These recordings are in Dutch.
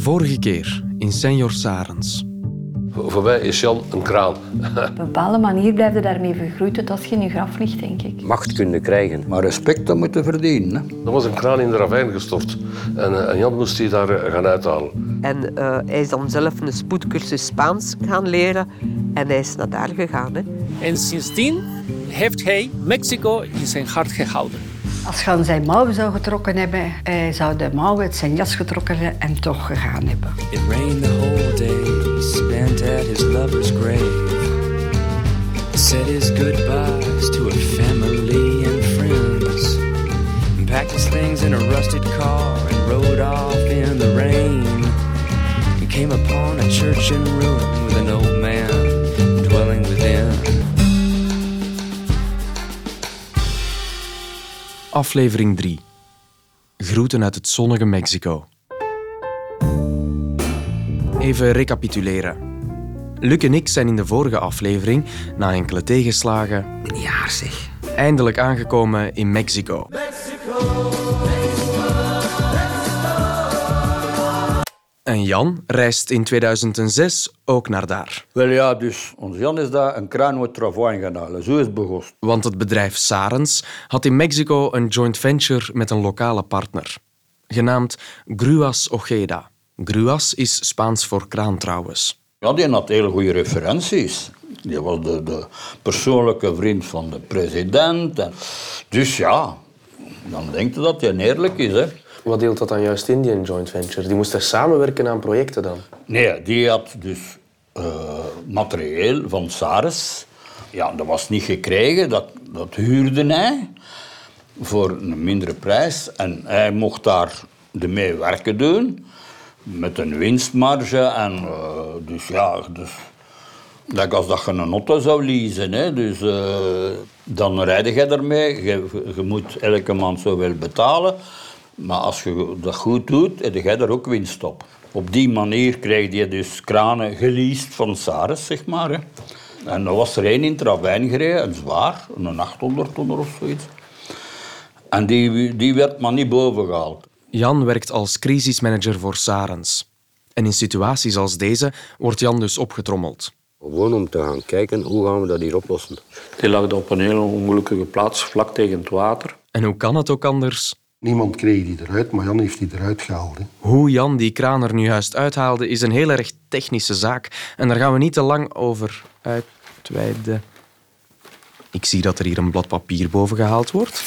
Vorige keer in Senor Sarens. Voor mij is Jan een kraan. Op een bepaalde manier blijf je daarmee vergroeid tot als je in je graf ligt, denk ik. macht kunnen krijgen. Maar respect dat moeten verdienen. Hè. Er was een kraan in de ravijn gestort. En, eh, en Jan moest die daar eh, gaan uithalen. En eh, hij is dan zelf een spoedcursus Spaans gaan leren. En hij is naar daar gegaan. Hè. En sindsdien heeft hij Mexico in zijn hart gehouden. Als je aan zijn mouwen zou getrokken hebben, hij zou de mouwen uit zijn jas getrokken hebben en toch gegaan hebben. It rained the whole day, spent at his lover's grave. Said his goodbyes to her family and friends. Packed his things in a rusted car and rode off in the rain. He came upon a church in ruin with an old man Aflevering 3. Groeten uit het zonnige Mexico. Even recapituleren. Luc en ik zijn in de vorige aflevering, na enkele tegenslagen, Een jaar zeg. eindelijk aangekomen in Mexico. En Jan reist in 2006 ook naar daar. Wel ja, dus ons Jan is daar een kraan met travail gaan halen. Zo is het begonnen. Want het bedrijf Sarens had in Mexico een joint venture met een lokale partner. Genaamd Gruas Ojeda. Gruas is Spaans voor kraan trouwens. Ja, die had hele goede referenties. Die was de, de persoonlijke vriend van de president. En, dus ja, dan denk je dat hij eerlijk is. Hè. Wat deelt dat dan juist in, die joint venture? Die moesten samenwerken aan projecten dan? Nee, die had dus eh, materieel van Sares. Ja, dat was niet gekregen, dat, dat huurde hij voor een mindere prijs. En hij mocht daar de mee werken doen, met een winstmarge. En, eh, dus ja, dus, like als dat je een auto zou leasen, hè, dus, eh, dan rijd je ermee. Je, je moet elke maand zoveel betalen. Maar als je dat goed doet, heb je er ook winst op. Op die manier krijg je dus kranen geleased van Sares, zeg maar. Hè. En dan was er één in Travijn gereden, een zwaar, een 800 tonner of zoiets. En die, die werd maar niet boven gehaald. Jan werkt als crisismanager voor Sarens. En in situaties als deze wordt Jan dus opgetrommeld. Gewoon om te gaan kijken hoe gaan we dat hier oplossen. Die lag op een hele ongelukkige plaats, vlak tegen het water. En hoe kan het ook anders? Niemand kreeg die eruit, maar Jan heeft die eruit gehaald. Hè. Hoe Jan die kraan er nu juist uithaalde is een heel erg technische zaak. En daar gaan we niet te lang over uitweiden. Ik zie dat er hier een blad papier boven gehaald wordt.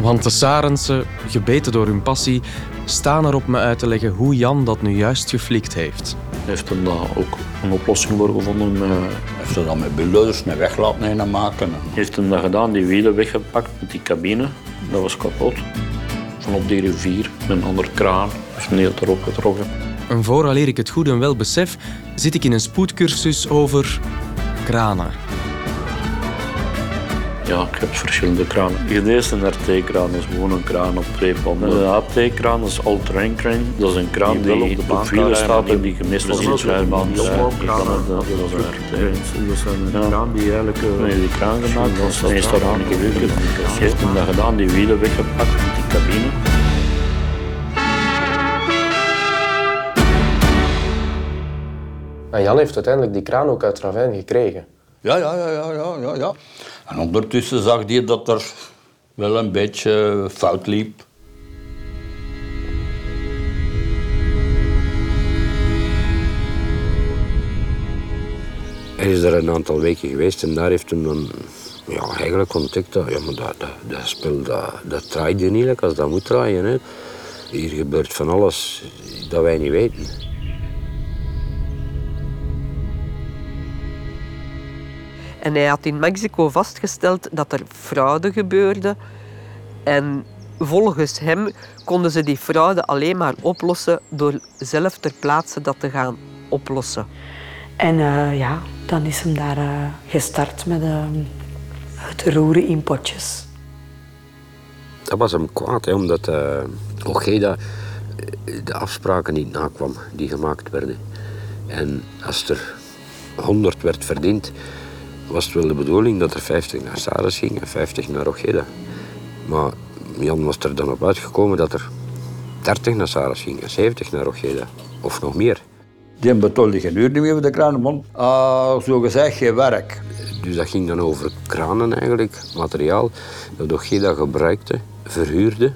Want de Sarensen, gebeten door hun passie, staan erop me uit te leggen hoe Jan dat nu juist geflikt heeft. Hij heeft er daar ook een oplossing voor gevonden. eh, Hij heeft dan met bulldozers een weg laten maken. heeft hem dat gedaan, die wielen weggepakt met die cabine. Dat was kapot. Van op die rivier met een andere kraan. Heeft een heel erop getrokken. En vooraleer ik het goed en wel besef, zit ik in een spoedcursus over kranen. Ja, ik heb verschillende kranen. De eerste RT-kraan is gewoon een kraan op twee panden. De AT-kraan is all-terrain crane. Dat is een kraan die, op de wielen staat en die gemist is in de zwijrbaan. Dat is een RT. Dat is een kraan die eigenlijk... Nee, die kraan gemaakt. Dat is meestal aan gelukkig. Hij heeft hem dat gedaan, die wielen weggepakt met die cabine. En Jan heeft uiteindelijk die kraan ook uit Ravijn gekregen. Ja, ja, ja, ja, ja, ja, ja. En ondertussen zag hij dat er wel een beetje fout liep. Hij is daar een aantal weken geweest en daar heeft hij dan ja, eigenlijk ontdekt dat, ja, maar dat, dat, spel dat, dat draait je niet als dat moet draaien. Hè. Hier gebeurt van alles dat wij niet weten. En hij had in Mexico vastgesteld dat er fraude gebeurde. En volgens hem konden ze die fraude alleen maar oplossen door zelf ter plaatse dat te gaan oplossen. En eh, ja, dan is hem daar eh, gestart met eh, het roeren in potjes. Dat was hem kwaad, hè, omdat uh, Ojeda eh, de afspraken niet nakwam die gemaakt werden. En als er 100 werd verdiend, was het wel de bedoeling dat er 50 naar Saras ging en 50 naar Ojeda. Maar Jan was er dan op uitgekomen dat er 30 naar Saras gingen, 70 naar Ojeda. Of nog meer. Die betolde geen uur niet meer voor de kranenmond. Uh, zo gezegd, geen werk. Dus dat ging dan over kranen eigenlijk, materiaal dat Ojeda gebruikte, verhuurde.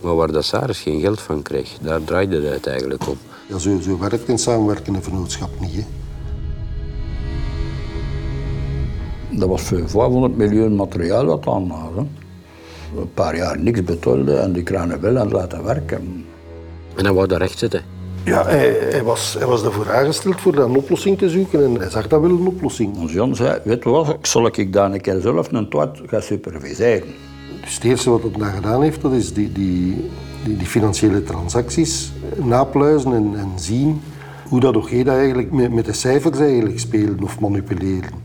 Maar waar dat Saras geen geld van kreeg, daar draaide het eigenlijk om. Ja, zo, zo werkt een samenwerkende vennootschap niet. Hè. Dat was voor 500 miljoen materiaal wat aan was. Een paar jaar niks betolde en die kranen wel aan het laten werken. En hij wou daar recht zitten. Ja, hij, hij, was, hij was ervoor aangesteld voor daar een oplossing te zoeken en hij zag dat wel een oplossing. Ons Jan zei, weet je wat, zal ik daar een keer zelf een toit gaan superviseren. Dus het eerste wat hij daar gedaan heeft, dat is die, die, die, die financiële transacties napluizen en, en zien hoe dat Ojeda eigenlijk met, met de cijfers eigenlijk spelen of manipuleren.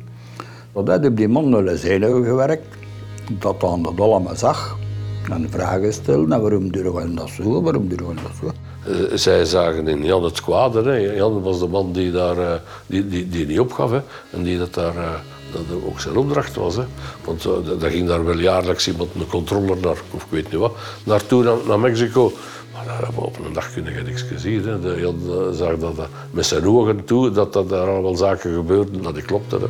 Dat had op die man zenuwen gewerkt, dat dan dat allemaal zag. En vragen stellen, en waarom doen we dat zo, waarom we dat zo. Eh, zij zagen in Jan het kwade. Hè. Jan was de man die, daar, eh, die, die, die niet opgaf hè. en die dat daar, eh, dat ook zijn opdracht was. Hè. Want dat ging daar wel jaarlijks iemand, een controller naar, of ik weet niet wat, naartoe naar, naar Mexico. Maar daar hebben we op een dag kunnen niks gezien. Hè. De, Jan zag dat met zijn ogen toe, dat, dat daar allemaal zaken gebeurden, dat die klopten. Hè.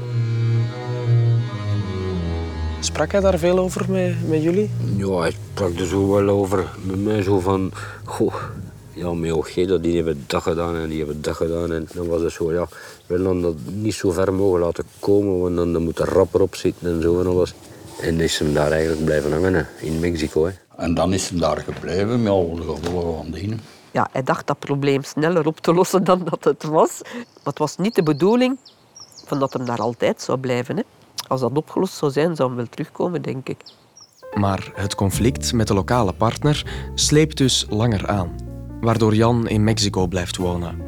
Sprak hij daar veel over met, met jullie? Ja, hij sprak er zo wel over met mij zo van... Goh, ja, met Ojeda, die hebben dat gedaan en die hebben dat gedaan. En dan was het zo, ja, we willen dat niet zo ver mogen laten komen, want dan, dan moet er rapper op zitten en zo en alles. En is hem daar eigenlijk blijven hangen, hè, in Mexico. Hè. En dan is hem daar gebleven met al de gevolgen van dien. Ja, hij dacht dat probleem sneller op te lossen dan dat het was. Maar het was niet de bedoeling van dat hem daar altijd zou blijven. Hè. Als dat opgelost zou zijn, zou hij wel terugkomen, denk ik. Maar het conflict met de lokale partner sleept dus langer aan, waardoor Jan in Mexico blijft wonen.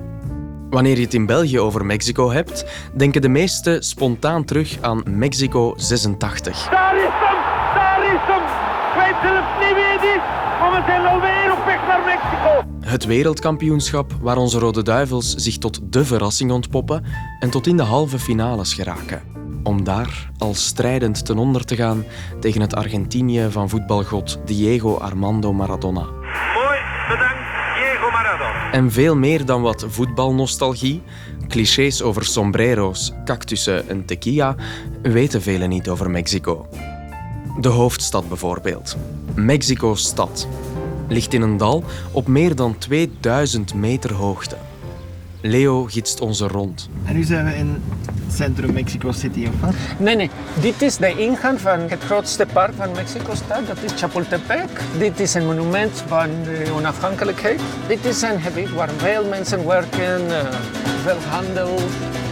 Wanneer je het in België over Mexico hebt, denken de meesten spontaan terug aan Mexico 86. Daar is hem! Daar is hem! Ik weet zelfs niet wie het is, maar we zijn alweer op weg naar Mexico. Het wereldkampioenschap waar onze Rode Duivels zich tot de verrassing ontpoppen en tot in de halve finales geraken. Om daar al strijdend ten onder te gaan tegen het Argentinië van voetbalgod Diego Armando Maradona. Mooi, bedankt, Diego Maradona. En veel meer dan wat voetbalnostalgie, clichés over sombrero's, cactussen en tequila, weten velen niet over Mexico. De hoofdstad bijvoorbeeld. Mexico-stad. Ligt in een dal op meer dan 2000 meter hoogte. Leo gidst onze rond. En nu zijn we in centrum Mexico City, of wat? Nee, nee. Dit is de ingang van het grootste park van Mexico-stad. Dat is Chapultepec. Dit is een monument van de onafhankelijkheid. Dit is een gebied waar veel mensen werken, uh, veel handel.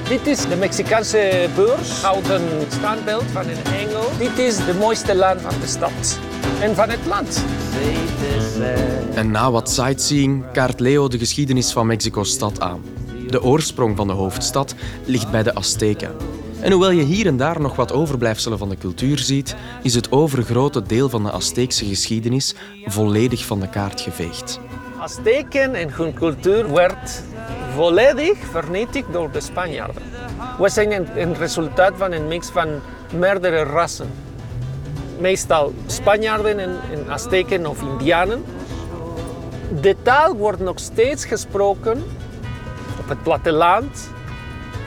Dit is de Mexicaanse beurs, houden standbeeld van een engel. Dit is de mooiste land van de stad en van het land. En na wat sightseeing kaart Leo de geschiedenis van Mexico-stad aan. De oorsprong van de hoofdstad ligt bij de Azteken. En hoewel je hier en daar nog wat overblijfselen van de cultuur ziet, is het overgrote deel van de Azteekse geschiedenis volledig van de kaart geveegd. Azteken en hun cultuur werd volledig vernietigd door de Spanjaarden. We zijn een, resultaat van een mix van meerdere rassen. Meestal Spanjaarden en, en Azteken of Indianen. De taal wordt nog steeds gesproken op het platteland.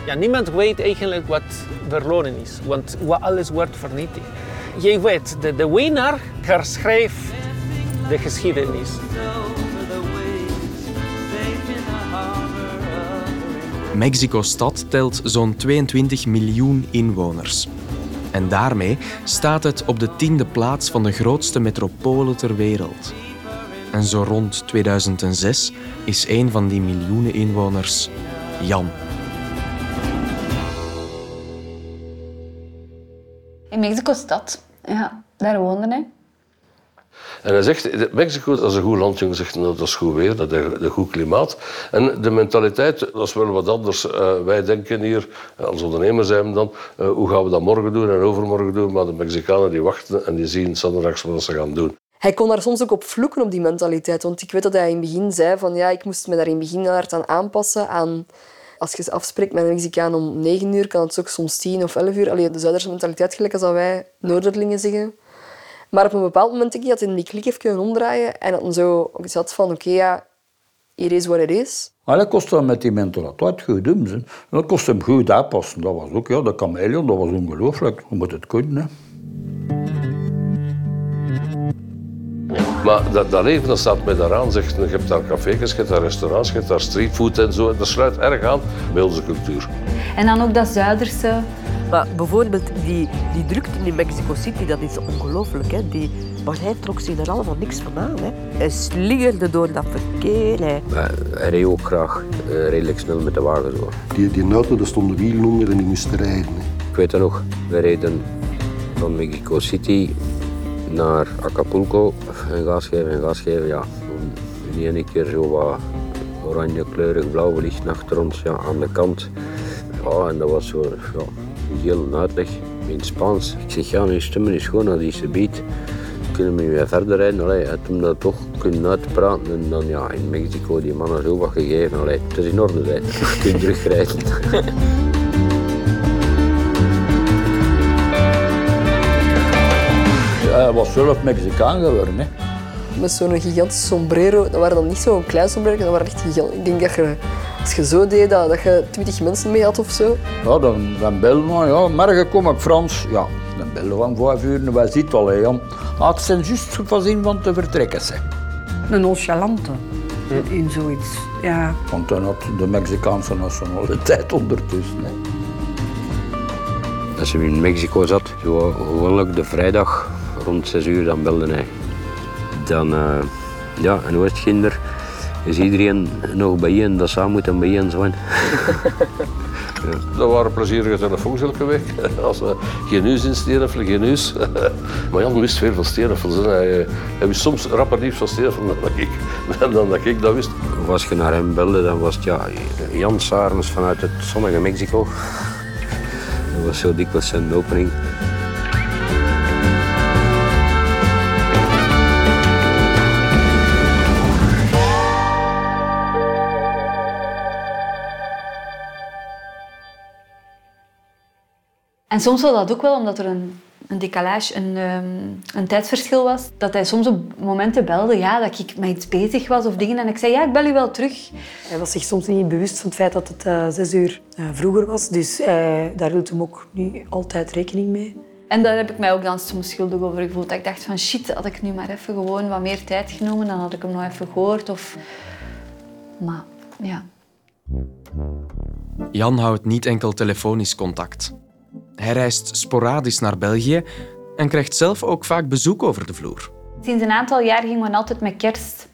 Ja, niemand weet eigenlijk wat verloren is, want alles wordt vernietigd. Je weet, de, de winnaar herschreef de geschiedenis. Mexico-stad telt zo'n 22 miljoen inwoners. En daarmee staat het op de tiende plaats van de grootste metropolen ter wereld. En zo rond 2006 is een van die miljoenen inwoners Jan. In Mexico-stad, ja, daar woonde hij. En hij zegt, Mexico dat is een goed land, jongen. Zegt, dat is goed weer, dat is een goed klimaat. En de mentaliteit, dat is wel wat anders. Uh, wij denken hier, als ondernemer zijn we dan, uh, hoe gaan we dat morgen doen en overmorgen doen? Maar de Mexicanen die wachten en die zien zondags wat ze gaan doen. Hij kon daar soms ook op vloeken, op die mentaliteit. Want ik weet dat hij in het begin zei van ja, ik moest me daar in het begin hard aan aanpassen. Aan, als je afspreekt met een Mexicaan om negen uur, kan het ook soms tien of elf uur. Allee, de Zuiderse mentaliteit, gelijk als wij Noorderlingen zeggen. Maar op een bepaald moment denk ik dat hij die klik heeft kunnen omdraaien en dat hij zo zat van oké, ja, hier is wat het is. Maar dat kostte hem met die mentaliteit goed doen. Dat kostte hem goed aanpassen. Dat was ook, ja, de chameleon, dat was ongelooflijk. Je moet het kunnen. Maar dat, dat leven dat staat mij daaraan. Zegt, je hebt daar cafés, je hebt daar restaurants, je hebt daar streetfood en zo. Dat sluit erg aan bij onze cultuur. En dan ook dat Zuiderse. Maar bijvoorbeeld die, die drukte in Mexico City, dat is ongelooflijk. Hè? Die, hij trok zich er allemaal niks van aan. Hè? Hij slingerde door dat verkeer. Hij... Maar hij reed ook graag eh, redelijk snel met de wagen. Zo. Die, die auto, daar stonden wielen onder en die moesten rijden. hè. Ik weet het nog, we reden van Mexico City naar Acapulco. En gas geven en gas geven, ja. In ene keer zo wat oranje kleurig blauw licht achter ons ja, aan de kant. Ja, en dat was zo ja, een hele uitleg in Spaans. Ik zeg, ja, mijn stemmen is gewoon, is de beat. Kunnen we weer verder rijden? Allee, toen dat toch kunnen uitpraten en dan ja, in Mexico die mannen zo wat gegeven. Allee, het is in orde, je kunt terugrijden. Hij was zelf Mexicaan geworden. Hè. Met zo'n gigantische sombrero. Dat waren dan niet zo'n klein sombrero, dat waren echt gigantisch. Ik denk dat je, als je zo deed, dat, dat je twintig mensen mee had of zo. Ja, dan, dan bellen we, ja, morgen kom ik Frans. Ja, dan bellen we om vijf uur en wij zitten al. hè, Jan. Ah, het zijn juist voorzien van te vertrekken. Ze. Een nonchalante in zoiets. Ja. Want dan had de Mexicaanse nationaliteit ondertussen. Hè. Als hij in Mexico zat, zo gewoonlijk de vrijdag rond 6 uur, dan belde hij. Dan, eh, ja, en hoe is het kinder? Is iedereen nog bijeen dat samen moeten bijeen zijn? Dat waren plezierige telefoons elke week. Als we geen nieuws in Steenhoffen, geen. Maar Jan wist veel van Steenhoffen. hè. Hij, hij wist soms rapper nieuws van Steenhoffen dan dat ik, dan dat, ik dat wist. Als je naar hem belde, dan was het ja, Jan Sarens vanuit het zonnige Mexico. Dat was zo dikwijls zijn opening. En soms was dat ook wel omdat er een, een decalage, een, ehm, een tijdsverschil was. Dat hij soms op momenten belde ja, dat ik met iets bezig was of dingen. En ik zei, ja, ik bel u wel terug. Hij was zich soms niet bewust van het feit dat het eh, zes uur eh, vroeger was. Dus eh, daar hield hem ook niet altijd rekening mee. En daar heb ik mij ook dan soms schuldig over gevoeld. Dat ik dacht van, shit, had ik nu maar even gewoon wat meer tijd genomen, dan had ik hem nog even gehoord. Of... Maar, ja. Jan houdt niet enkel telefonisch contact. Hij reist sporadisch naar België en krijgt zelf ook vaak bezoek over de vloer. Sinds een aantal jaar gingen we altijd met kerst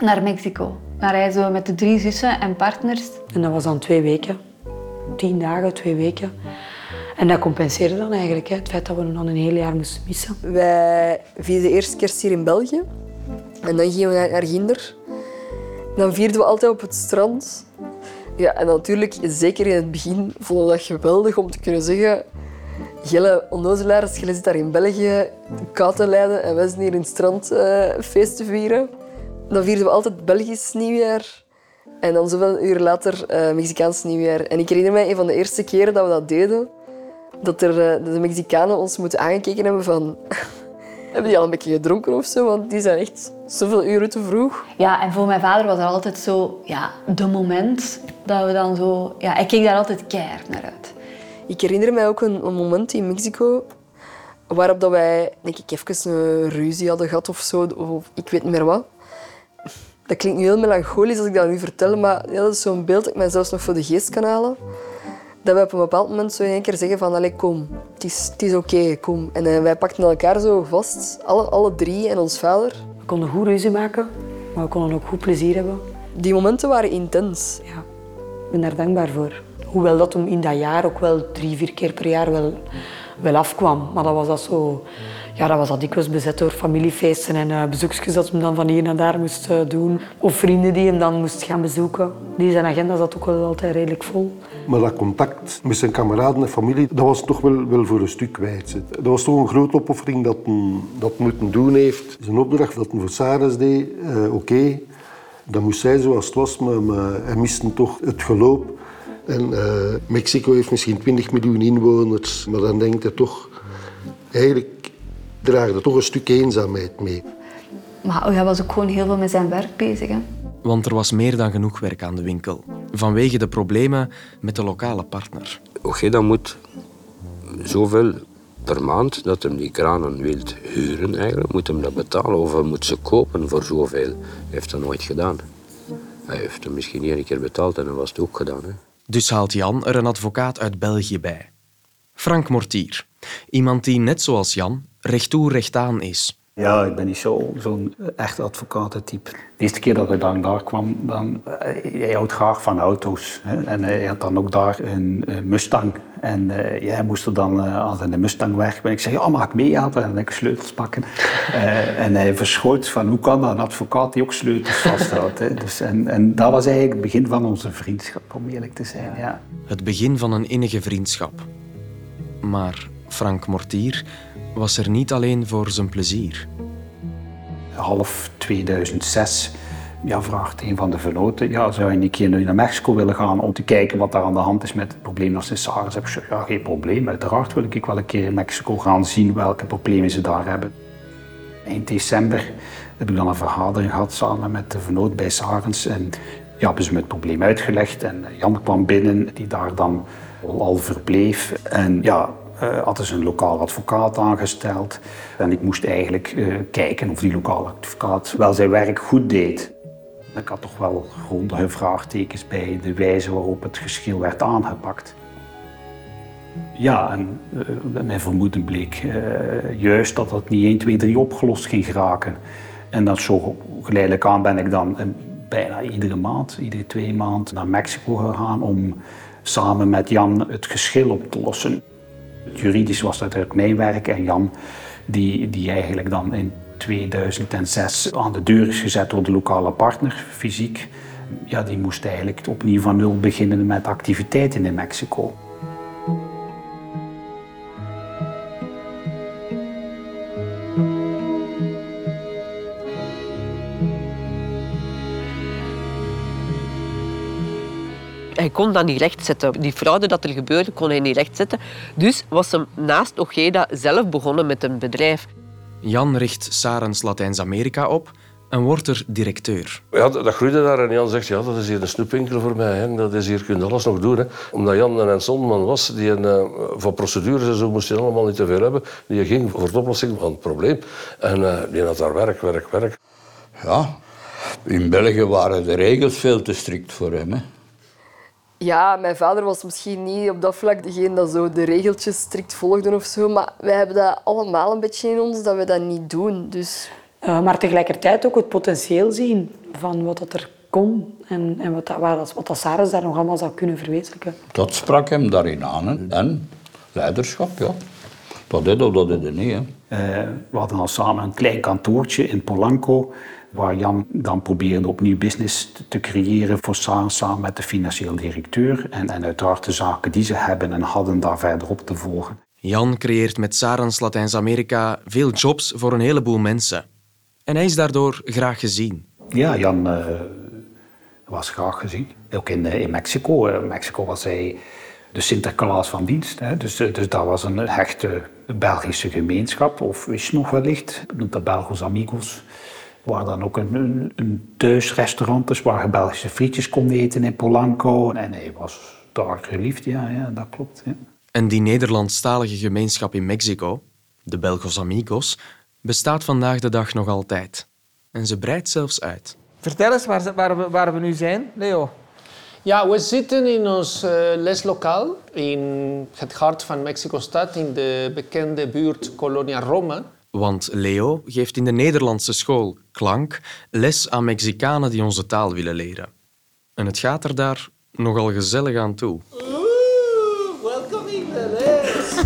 naar Mexico. Dan reizen we met de drie zussen en partners. En dat was dan twee weken. Tien dagen, twee weken. En dat compenseerde dan eigenlijk hè, het feit dat we hem dan een heel jaar moesten missen. Wij vierden de eerste kerst hier in België. En dan gingen we naar, naar Ginder. Dan vierden we altijd op het strand. Ja, en natuurlijk, zeker in het begin, vonden we dat geweldig om te kunnen zeggen... Gelle onnozelaars, jullie zitten daar in België koud te lijden en wij zijn hier in het strand eh, feest te vieren. Dan vierden we altijd Belgisch nieuwjaar. En dan zoveel uur later eh, Mexicaans nieuwjaar. En ik herinner mij een van de eerste keren dat we dat deden, dat er, eh, de Mexicanen ons moeten aangekeken hebben van... Hebben die al een beetje gedronken of zo? Want die zijn echt zoveel uren te vroeg. Ja, en voor mijn vader was dat altijd zo, ja, de moment dat we dan zo... Ja, ik keek daar altijd keihard naar uit. Ik herinner mij ook een, een moment in Mexico waarop dat wij, denk ik, even een ruzie hadden gehad of zo, of ik weet niet meer wat. Dat klinkt nu heel melancholisch als ik dat nu vertel, maar ja, dat is zo'n beeld dat ik mij zelfs nog voor de geest kan halen. Dat wij op een bepaald moment zo in één keer zeggen van, allee, kom, het is, het is oké, kom. En eh, wij pakten elkaar zo vast, alle, alle drie en ons vader. We konden goed ruzie maken, maar we konden ook goed plezier hebben. Die momenten waren intens. Ja, ik ben daar dankbaar voor. Hoewel dat hem in dat jaar ook wel drie, vier keer per jaar wel, wel afkwam. Maar dat was dat zo... Ja, dat was dat dikwijls bezet door familiefeesten en uh, bezoekjes dat hem dan van hier naar daar moest eh, doen. Of vrienden die hem dan moest gaan bezoeken. Die zijn agenda zat ook wel altijd redelijk vol. Maar dat contact met zijn kameraden en familie, dat was toch wel, wel voor een stuk kwijt. Dat was toch een grote opoffering dat hij dat moeten doen heeft. Zijn opdracht dat hij voor Saras deed, eh, oké. Dat moest zijn zoals het was, maar, hij miste toch het geloop. En Mexico heeft misschien 20 miljoen inwoners, maar dan denkt hij toch... Eigenlijk draagt er toch een stuk eenzaamheid mee. Maar hij was ook gewoon heel veel met zijn werk bezig. Hè. Want er was meer dan genoeg werk aan de winkel. Vanwege de problemen met de lokale partner. Ojeda moet zoveel per maand dat hem die kranen wil huren, eigenlijk, moet hem dat betalen of hij moet ze kopen voor zoveel. Hij heeft dat nooit gedaan. Hij heeft hem misschien één keer betaald en dan was het ook gedaan. Hè. Dus haalt Jan er een advocaat uit België bij. Frank Mortier. Iemand die, net zoals Jan, recht toe recht aan is. Ja, ik ben niet zo- zo'n echt advocatentype. De eerste keer dat ik dan daar kwam, dan, eh, hij houdt graag van auto's. Hè. En hij had dan ook daar een, Mustang. En eh, jij moest er dan, eh, als hij de Mustang weg ben, ik zei, ja, mag ik meehelpen? En dan ik sleutels pakken. En hij verschoot van, hoe kan dat, een advocaat die ook sleutels vasthoudt? Hè. Dus, en, en dat was eigenlijk het begin van onze vriendschap, om eerlijk te zijn. Ja. Het begin van een innige vriendschap. Maar Frank Mortier was er niet alleen voor zijn plezier. half 2006 ja, vraagt een van de vernoten, ja, zou je een keer naar Mexico willen gaan om te kijken wat daar aan de hand is met het probleem dat ze? Ik zeg, ja, geen probleem. Uiteraard wil ik wel een keer in Mexico gaan zien welke problemen ze daar hebben. Eind december heb ik dan een vergadering gehad samen met de vernoot bij Sarens. En ja, hebben ze me het probleem uitgelegd. En Jan kwam binnen, die daar dan al verbleef. En ja, eh, hadden ze een lokaal advocaat aangesteld. En ik moest eigenlijk eh, kijken of die lokale advocaat wel zijn werk goed deed. Ik had toch wel grondige vraagtekens bij de wijze waarop het geschil werd aangepakt. Ja, en eh, mijn vermoeden bleek juist dat het niet 1, 2, 3 opgelost ging geraken. En dat zo geleidelijk aan ben ik dan bijna iedere maand, iedere twee maanden naar Mexico gegaan om samen met Jan het geschil op te lossen. Juridisch was dat uit mijn werk en Jan, die, die eigenlijk dan in 2006 aan de deur is gezet door de lokale partner, fysiek, ja, die moest eigenlijk opnieuw van nul beginnen met activiteiten in Mexico. Kon dat niet rechtzetten. Die fraude dat er gebeurde, kon hij niet rechtzetten. Dus was hem naast Ojeda zelf begonnen met een bedrijf. Jan richt Sarens Latijns-Amerika op en wordt er directeur. Ja, dat dat groeide daar en Jan zegt, ja, dat is hier een snoepwinkel voor mij. Hè. Dat is hier, kun je alles nog doen. Hè. Omdat Jan een zondman was, die een, eh, van procedures en zo moest je allemaal niet te veel hebben. Die ging voor de oplossing van het probleem. En eh, die had daar werk, werk, werk. Ja, in België waren de regels veel te strikt voor hem. Hè. Ja, mijn vader was misschien niet op dat vlak degene dat zo de regeltjes strikt volgde of zo, maar wij hebben dat allemaal een beetje in ons dat we dat niet doen. Dus Eh, maar tegelijkertijd ook het potentieel zien van wat dat er kon en, en wat, dat, wat dat Sarah daar nog allemaal zou kunnen verwezenlijken. Dat sprak hem daarin aan. Hè. En leiderschap, ja. Dat deed of dat deed hij niet. Hè. Eh, we hadden al samen een klein kantoortje in Polanco, waar Jan dan probeerde opnieuw business te- creëren voor samen, samen met de financieel directeur. En, en uiteraard de zaken die ze hebben en hadden daar verderop te volgen. Jan creëert met Sarens Latijns-Amerika veel jobs voor een heleboel mensen. En hij is daardoor graag gezien. Ja, Jan eh, was graag gezien. Ook in, eh, in Mexico. Eh, Mexico was hij de Sinterklaas van dienst. Hè. Dus, dus dat was een hechte Belgische gemeenschap. Of is nog wellicht, noemt dat Belgos Amigos. Waar dan ook een, een, een thuisrestaurant is waar je Belgische frietjes kon eten in Polanco. En hij was daar geliefd, ja, ja dat klopt. Ja. En die Nederlandstalige gemeenschap in Mexico, de Belgos Amigos, bestaat vandaag de dag nog altijd. En ze breidt zelfs uit. Vertel eens waar, waar, we, waar we nu zijn, Leo. Ja, we zitten in ons eh, leslokaal in het hart van Mexico-stad, in de bekende buurt Colonia Roma. Want Leo geeft in de Nederlandse school klank les aan Mexicanen die onze taal willen leren. En het gaat er daar nogal gezellig aan toe. Welkom in de les.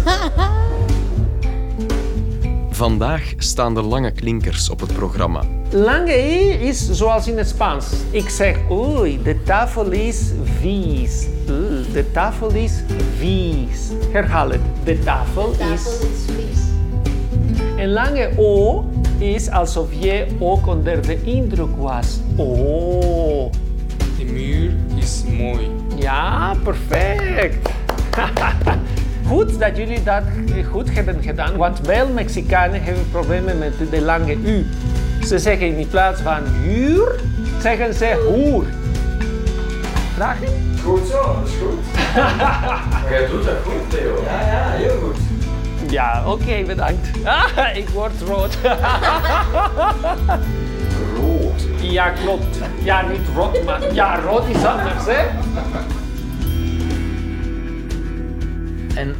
Vandaag staan de lange klinkers op het programma. Lange i is zoals in het Spaans. Ik zeg, oei, de tafel is vies. Oeh, De tafel is vies. Herhaal het. De tafel is vies. En lange o is alsof je ook onder de indruk was. Oh. De muur is mooi. Ja, perfect. goed dat jullie dat goed hebben gedaan, want veel Mexicanen hebben problemen met de lange U. Ze zeggen in plaats van huur, zeggen ze hoer. Vraag? Goed zo, dat is goed. Jij doet dat goed, Theo. Ja, ja, heel goed. Ja, oké, bedankt. Ah, ik word rood. rood? Ja, klopt. Ja, niet rood, maar ja, rood is anders, hè? En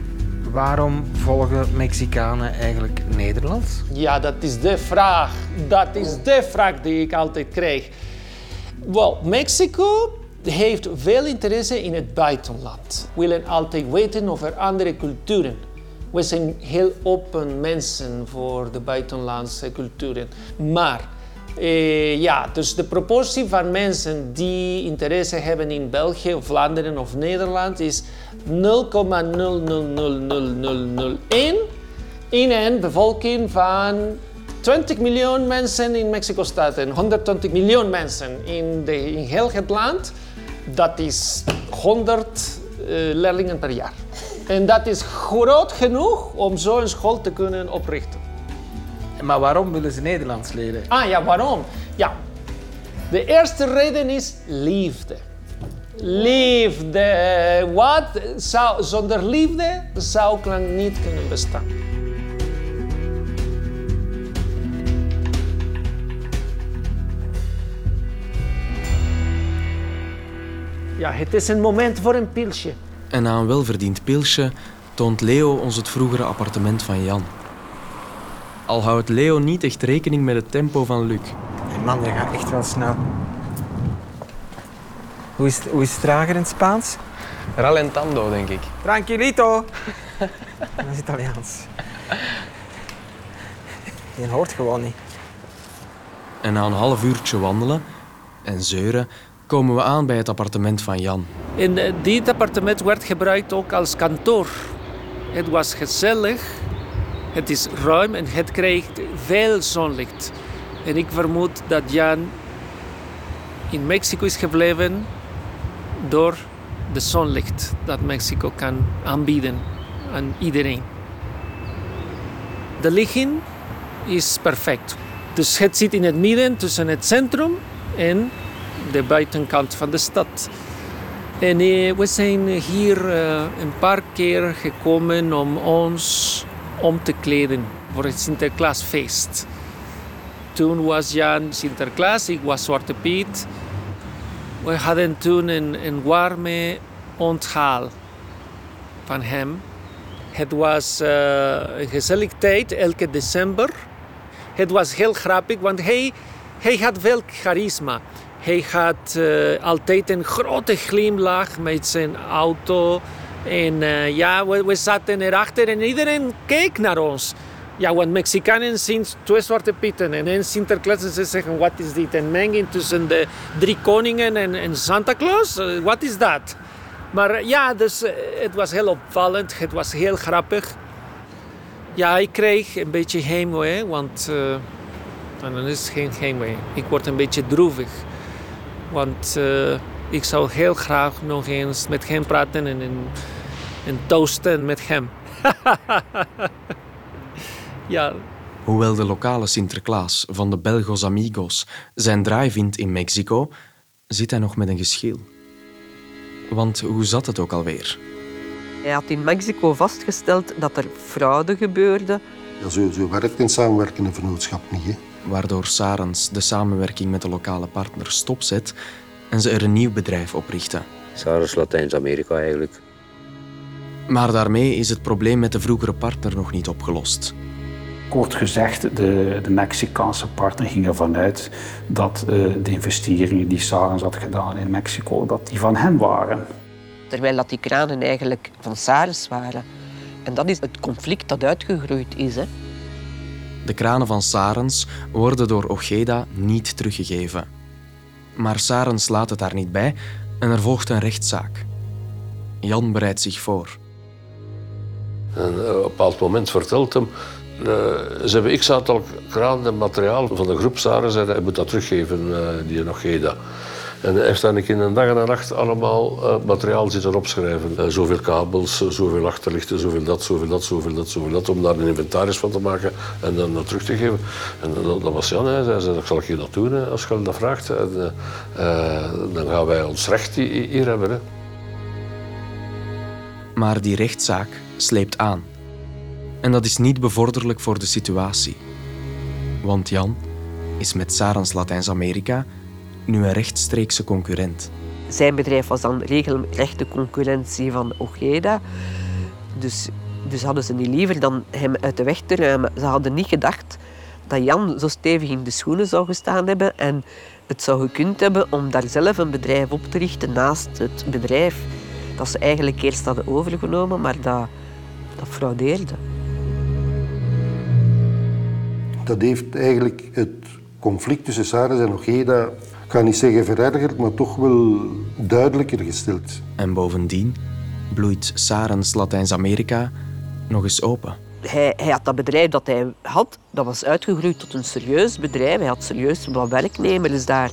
waarom volgen Mexicanen eigenlijk Nederlands? Ja, dat is de vraag. Dat is de vraag die ik altijd krijg. Wel, Mexico heeft veel interesse in het buitenland. Willen altijd weten over andere culturen. We zijn heel open mensen voor de buitenlandse culturen. Maar eh, ja, dus de proportie van mensen die interesse hebben in België, Vlaanderen of Nederland is 0,000001 in een bevolking van 20 miljoen mensen in Mexico-stad en 120 miljoen mensen in, de, in heel het land. Dat is 100 uh, leerlingen per jaar. En dat is groot genoeg om zo'n school te kunnen oprichten. Maar waarom willen ze Nederlands leren? Ah ja, waarom? Ja, de eerste reden is liefde. Liefde. Wat zou, zonder liefde zou klank niet kunnen bestaan. Ja, het is een moment voor een pilsje. En na een welverdiend pilsje toont Leo ons het vroegere appartement van Jan. Al houdt Leo niet echt rekening met het tempo van Luc. Hey man, je gaat echt wel snel. Hoe is, hoe is het trager in het Spaans? Ralentando, denk ik. Tranquilito. Dat is Italiaans. Je hoort gewoon niet. En na een half uurtje wandelen en zeuren komen we aan bij het appartement van Jan. En uh, dit appartement werd gebruikt ook als kantoor. Het was gezellig, het is ruim en het krijgt veel zonlicht. En ik vermoed dat Jan in Mexico is gebleven door de zonlicht dat Mexico kan aanbieden aan iedereen. De ligging is perfect. Dus het zit in het midden tussen het centrum en de buitenkant van de stad. En eh, we zijn hier uh, een paar keer gekomen om ons om te kleden voor het Sinterklaasfeest. Toen was Jan Sinterklaas, ik was Zwarte Piet. We hadden toen een, een warme onthaal van hem. Het was uh, een gezellig tijd, elke december. Het was heel grappig, want hij, hij had veel charisma. Hij had uh, altijd een grote glimlach met zijn auto. En uh, ja, we, we, zaten erachter en iedereen keek naar ons. Ja, want Mexicanen zien twee zwarte pieten en een Sinterklaas en ze zeggen, wat is dit? Een menging tussen de drie koningen en, en Santa Claus? Uh, wat is dat? Maar ja, dus het was heel opvallend, het was heel grappig. Ja, ik kreeg een beetje heimwee, want dan is het geen heimwee. Ik word een beetje droevig. Want uh, ik zou heel graag nog eens met hem praten en, en, en toosten met hem. ja. Hoewel de lokale Sinterklaas van de Belgos Amigos zijn draai vindt in Mexico, zit hij nog met een geschil. Want hoe zat het ook alweer? Hij had in Mexico vastgesteld dat er fraude gebeurde. Ja, zo, zo werkt een samenwerkende vennootschap niet. Hè? Waardoor Sarens de samenwerking met de lokale partner stopzet en ze er een nieuw bedrijf oprichten. Sarens Latijns-Amerika eigenlijk. Maar daarmee is het probleem met de vroegere partner nog niet opgelost. Kort gezegd, de, de Mexicaanse partner ging ervan uit dat uh, de investeringen die Sarens had gedaan in Mexico, dat die van hem waren. Terwijl dat die kranen eigenlijk van Sarens waren. En dat is het conflict dat uitgegroeid is. Hè. De kranen van Sarens worden door Ojeda niet teruggegeven. Maar Sarens laat het daar niet bij en er volgt een rechtszaak. Jan bereidt zich voor. En op een bepaald moment vertelt hem... Uh, ze hebben x aantal kranen en materiaal van de groep Sarens en hij moet dat teruggeven, uh, die Ojeda. En heeft dan in een dag en een nacht allemaal uh, materiaal zitten opschrijven. Uh, zoveel kabels, uh, zoveel achterlichten, zoveel dat, zoveel dat, zoveel dat, zoveel dat. Om daar een inventaris van te maken en dan terug te geven. En dat, dat was Jan. Hij zei, dat zal ik je dat doen als je dat vraagt. En, dan gaan wij ons recht hier hebben. Hè. Maar die rechtszaak sleept aan. En dat is niet bevorderlijk voor de situatie. Want Jan is met Sarans Latijns-Amerika nu een rechtstreekse concurrent. Zijn bedrijf was dan regelrechte concurrentie van Ojeda. Dus, dus hadden ze niet liever dan hem uit de weg te ruimen. Ze hadden niet gedacht dat Jan zo stevig in de schoenen zou gestaan hebben en het zou gekund hebben om daar zelf een bedrijf op te richten naast het bedrijf dat ze eigenlijk eerst hadden overgenomen, maar dat, dat fraudeerde. Dat heeft eigenlijk het conflict tussen Saris en Ojeda, ik ga niet zeggen verergerd, maar toch wel duidelijker gesteld. En bovendien bloeit Sarens Latijns-Amerika nog eens open. Hij, hij, had dat bedrijf dat hij had, dat was uitgegroeid tot een serieus bedrijf. Hij had serieus wat werknemers daar.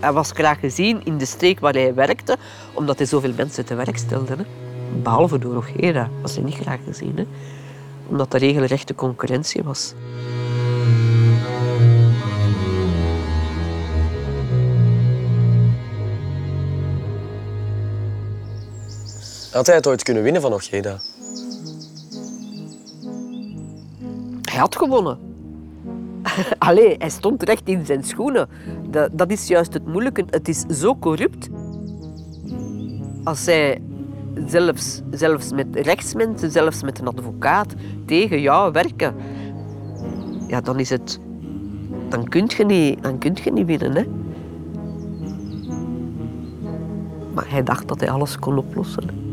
Hij was graag gezien in de streek waar hij werkte, omdat hij zoveel mensen te werk stelde. Hè. Behalve door Ojeda was hij niet graag gezien, hè. omdat er regelrechte concurrentie was. Had hij het ooit kunnen winnen van Ojeda? Hij had gewonnen. Allee, hij stond recht in zijn schoenen. Dat, dat is juist het moeilijke. Het is zo corrupt. Als zij zelfs, zelfs met rechtsmensen, zelfs met een advocaat tegen jou werken, ja, dan is het... Dan kun je niet, dan kun je niet winnen, hè. Maar hij dacht dat hij alles kon oplossen.